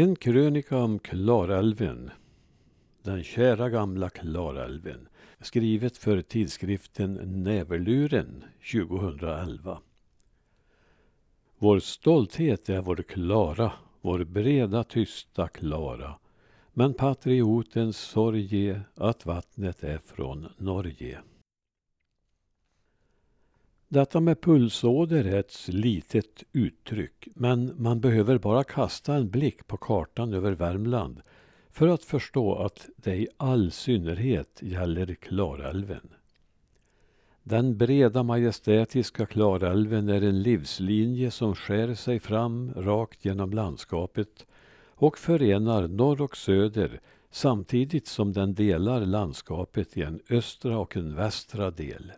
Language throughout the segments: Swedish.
En krönika om Klarälven. Den kära gamla Klarälven. Skrivet för tidskriften Näverluren 2011. Vår stolthet är vår Klara, vår breda tysta Klara. Men patriotens sorg är att vattnet är från Norge. Detta med pulsåder är ett litet uttryck, men man behöver bara kasta en blick på kartan över Värmland för att förstå att det i all synnerhet gäller Klarälven. Den breda majestätiska Klarälven är en livslinje som skär sig fram rakt genom landskapet och förenar norr och söder samtidigt som den delar landskapet i en östra och en västra del.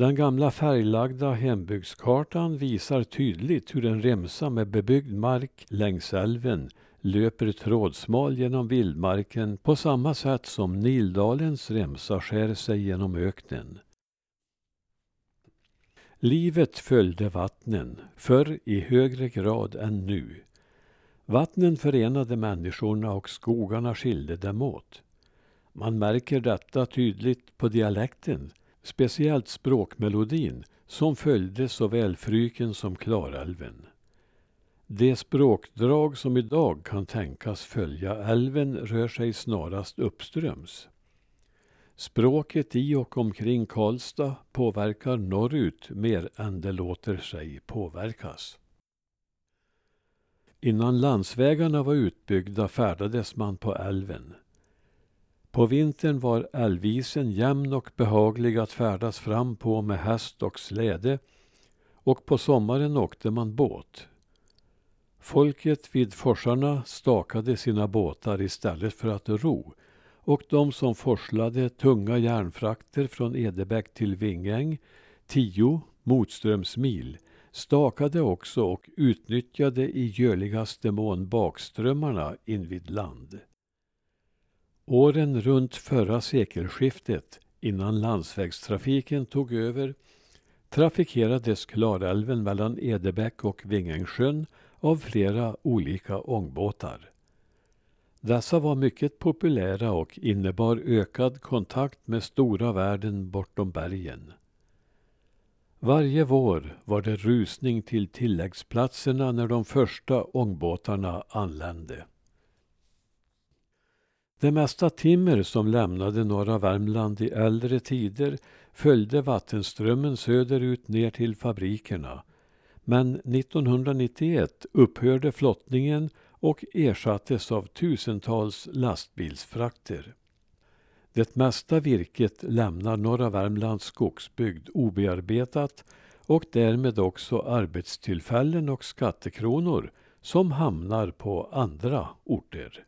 Den gamla färglagda hembygdskartan visar tydligt hur en remsa med bebyggd mark längs älven löper trådsmal genom vildmarken på samma sätt som Nildalens remsa skär sig genom öknen. Livet följde vattnen, förr i högre grad än nu. Vattnen förenade människorna och skogarna skilde dem åt. Man märker detta tydligt på dialekten speciellt språkmelodin som följde såväl Fryken som Klarälven. Det språkdrag som idag kan tänkas följa älven rör sig snarast uppströms. Språket i och omkring Karlstad påverkar norrut mer än det låter sig påverkas. Innan landsvägarna var utbyggda färdades man på älven. På vintern var älvisen jämn och behaglig att färdas fram på med häst och släde och på sommaren åkte man båt. Folket vid forsarna stakade sina båtar istället för att ro och de som forslade tunga järnfrakter från Edebäck till Vingäng, tio motströmsmil, stakade också och utnyttjade i görligaste mån bakströmmarna invid land. Åren runt förra sekelskiftet, innan landsvägstrafiken tog över, trafikerades Klarälven mellan Edebäck och Vingängssjön av flera olika ångbåtar. Dessa var mycket populära och innebar ökad kontakt med stora världen bortom bergen. Varje vår var det rusning till tilläggsplatserna när de första ångbåtarna anlände. Det mesta timmer som lämnade norra Värmland i äldre tider följde vattenströmmen söderut ner till fabrikerna. Men 1991 upphörde flottningen och ersattes av tusentals lastbilsfrakter. Det mesta virket lämnar norra Värmlands skogsbygd obearbetat och därmed också arbetstillfällen och skattekronor som hamnar på andra orter.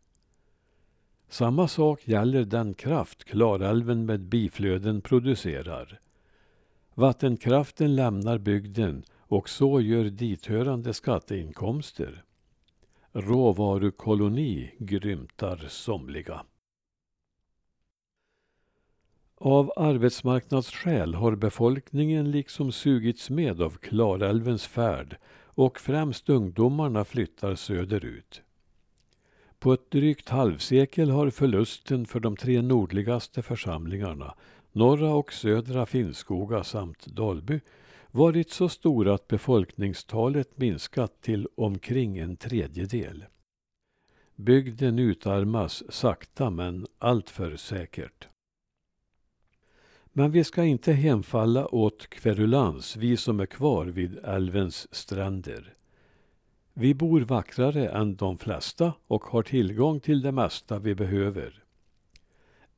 Samma sak gäller den kraft Klarälven med biflöden producerar. Vattenkraften lämnar bygden och så gör dithörande skatteinkomster. Råvarukoloni grymtar somliga. Av arbetsmarknadsskäl har befolkningen liksom sugits med av Klarälvens färd och främst ungdomarna flyttar söderut. På ett drygt halvsekel har förlusten för de tre nordligaste församlingarna, norra och södra Finnskoga samt Dalby, varit så stor att befolkningstalet minskat till omkring en tredjedel. Bygden utarmas sakta men alltför säkert. Men vi ska inte hemfalla åt kverulans, vi som är kvar vid älvens stränder. Vi bor vackrare än de flesta och har tillgång till det mesta vi behöver.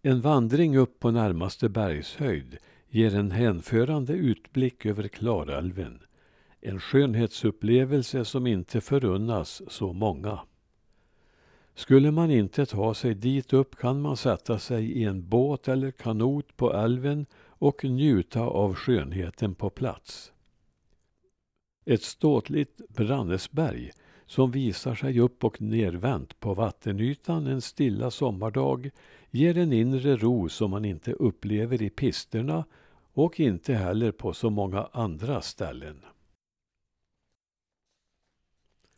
En vandring upp på närmaste bergshöjd ger en hänförande utblick över Klarälven. En skönhetsupplevelse som inte förunnas så många. Skulle man inte ta sig dit upp kan man sätta sig i en båt eller kanot på älven och njuta av skönheten på plats. Ett ståtligt Brannesberg som visar sig upp och nervänt på vattenytan en stilla sommardag ger en inre ro som man inte upplever i pisterna och inte heller på så många andra ställen.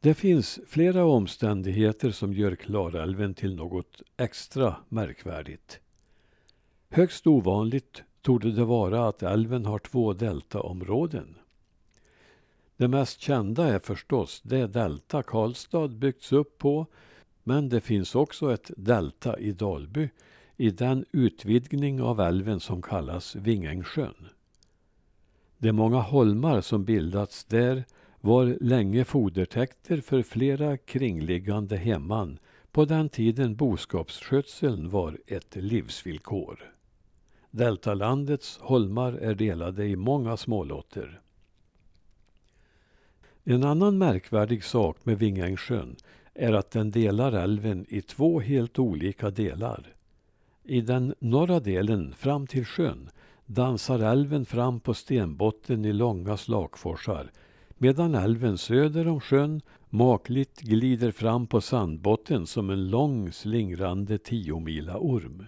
Det finns flera omständigheter som gör Klarälven till något extra märkvärdigt. Högst ovanligt torde det vara att älven har två deltaområden. Det mest kända är förstås det delta Karlstad byggts upp på men det finns också ett delta i Dalby i den utvidgning av älven som kallas Vingängssjön. De många holmar som bildats där var länge fodertäkter för flera kringliggande hemman på den tiden boskapsskötseln var ett livsvillkor. Deltalandets holmar är delade i många smålotter. En annan märkvärdig sak med Vingängssjön är att den delar älven i två helt olika delar. I den norra delen, fram till sjön, dansar älven fram på stenbotten i långa slakforsar medan älven söder om sjön makligt glider fram på sandbotten som en lång slingrande tiomila orm.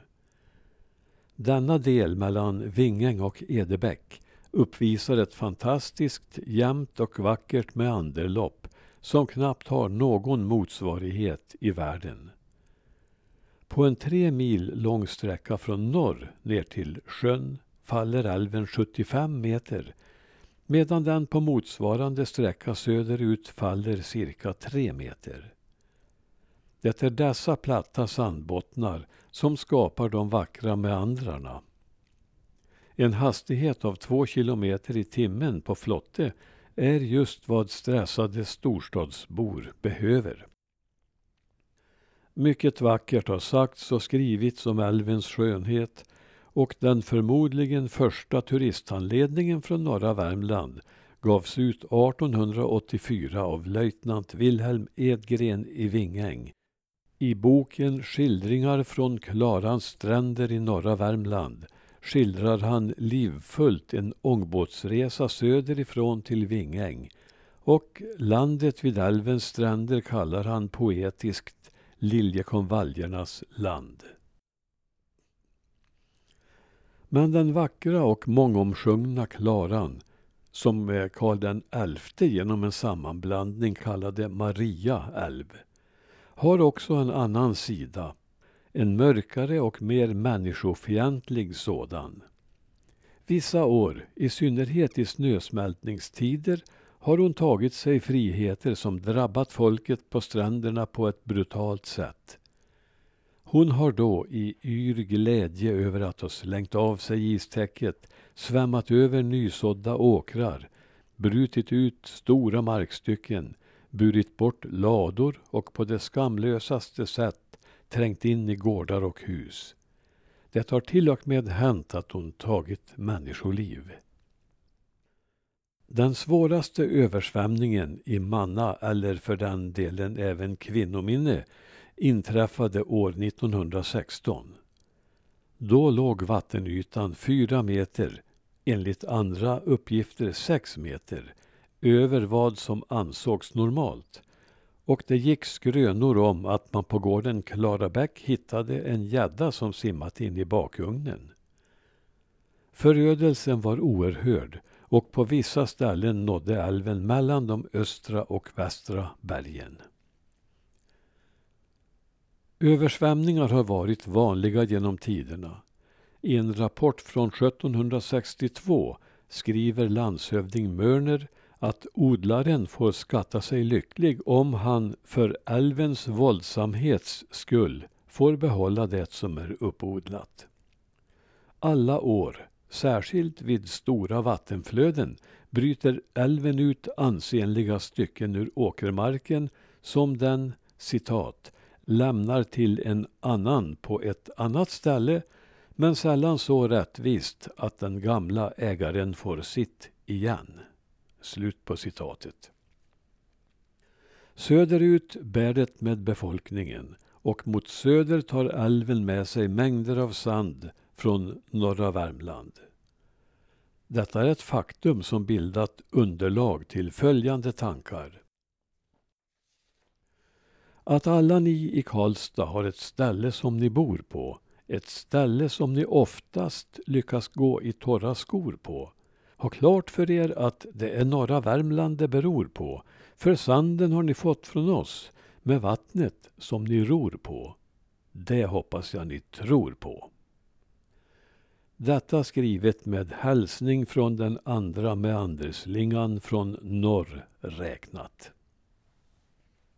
Denna del mellan Vingäng och Edebäck uppvisar ett fantastiskt jämnt och vackert meanderlopp som knappt har någon motsvarighet i världen. På en tre mil lång sträcka från norr ner till sjön faller älven 75 meter medan den på motsvarande sträcka söderut faller cirka tre meter. Det är dessa platta sandbottnar som skapar de vackra meandrarna. En hastighet av två kilometer i timmen på flotte är just vad stressade storstadsbor behöver. Mycket vackert har sagts och skrivits om älvens skönhet och den förmodligen första turistanledningen från norra Värmland gavs ut 1884 av löjtnant Wilhelm Edgren i Vingäng i boken Skildringar från Klarans stränder i norra Värmland skildrar han livfullt en ångbåtsresa söderifrån till Vingäng och landet vid älvens stränder kallar han poetiskt Liljekonvaljernas land. Men den vackra och mångomsjungna Klaran som Karl XI genom en sammanblandning kallade Maria älv har också en annan sida en mörkare och mer människofientlig sådan. Vissa år, i synnerhet i snösmältningstider, har hon tagit sig friheter som drabbat folket på stränderna på ett brutalt sätt. Hon har då i yr glädje över att ha slängt av sig istäcket svämmat över nysådda åkrar, brutit ut stora markstycken, burit bort lador och på det skamlösaste sätt trängt in i gårdar och hus. Det har till och med hänt att hon tagit människoliv. Den svåraste översvämningen i manna, eller för den delen även kvinnominne, inträffade år 1916. Då låg vattenytan fyra meter, enligt andra uppgifter sex meter, över vad som ansågs normalt och det gick skrönor om att man på gården Klarabäck hittade en gädda som simmat in i bakugnen. Förödelsen var oerhörd och på vissa ställen nådde älven mellan de östra och västra bergen. Översvämningar har varit vanliga genom tiderna. I en rapport från 1762 skriver landshövding Mörner att odlaren får skatta sig lycklig om han för älvens våldsamhets skull får behålla det som är uppodlat. Alla år, särskilt vid stora vattenflöden, bryter älven ut ansenliga stycken ur åkermarken som den, citat, lämnar till en annan på ett annat ställe men sällan så rättvist att den gamla ägaren får sitt igen. Slut på citatet. Söderut bär det med befolkningen och mot söder tar älven med sig mängder av sand från norra Värmland. Detta är ett faktum som bildat underlag till följande tankar. Att alla ni i Karlstad har ett ställe som ni bor på, ett ställe som ni oftast lyckas gå i torra skor på ha klart för er att det är norra Värmland det beror på, för sanden har ni fått från oss, med vattnet som ni ror på. Det hoppas jag ni tror på. Detta skrivet med hälsning från den andra meanderslingan från norr räknat.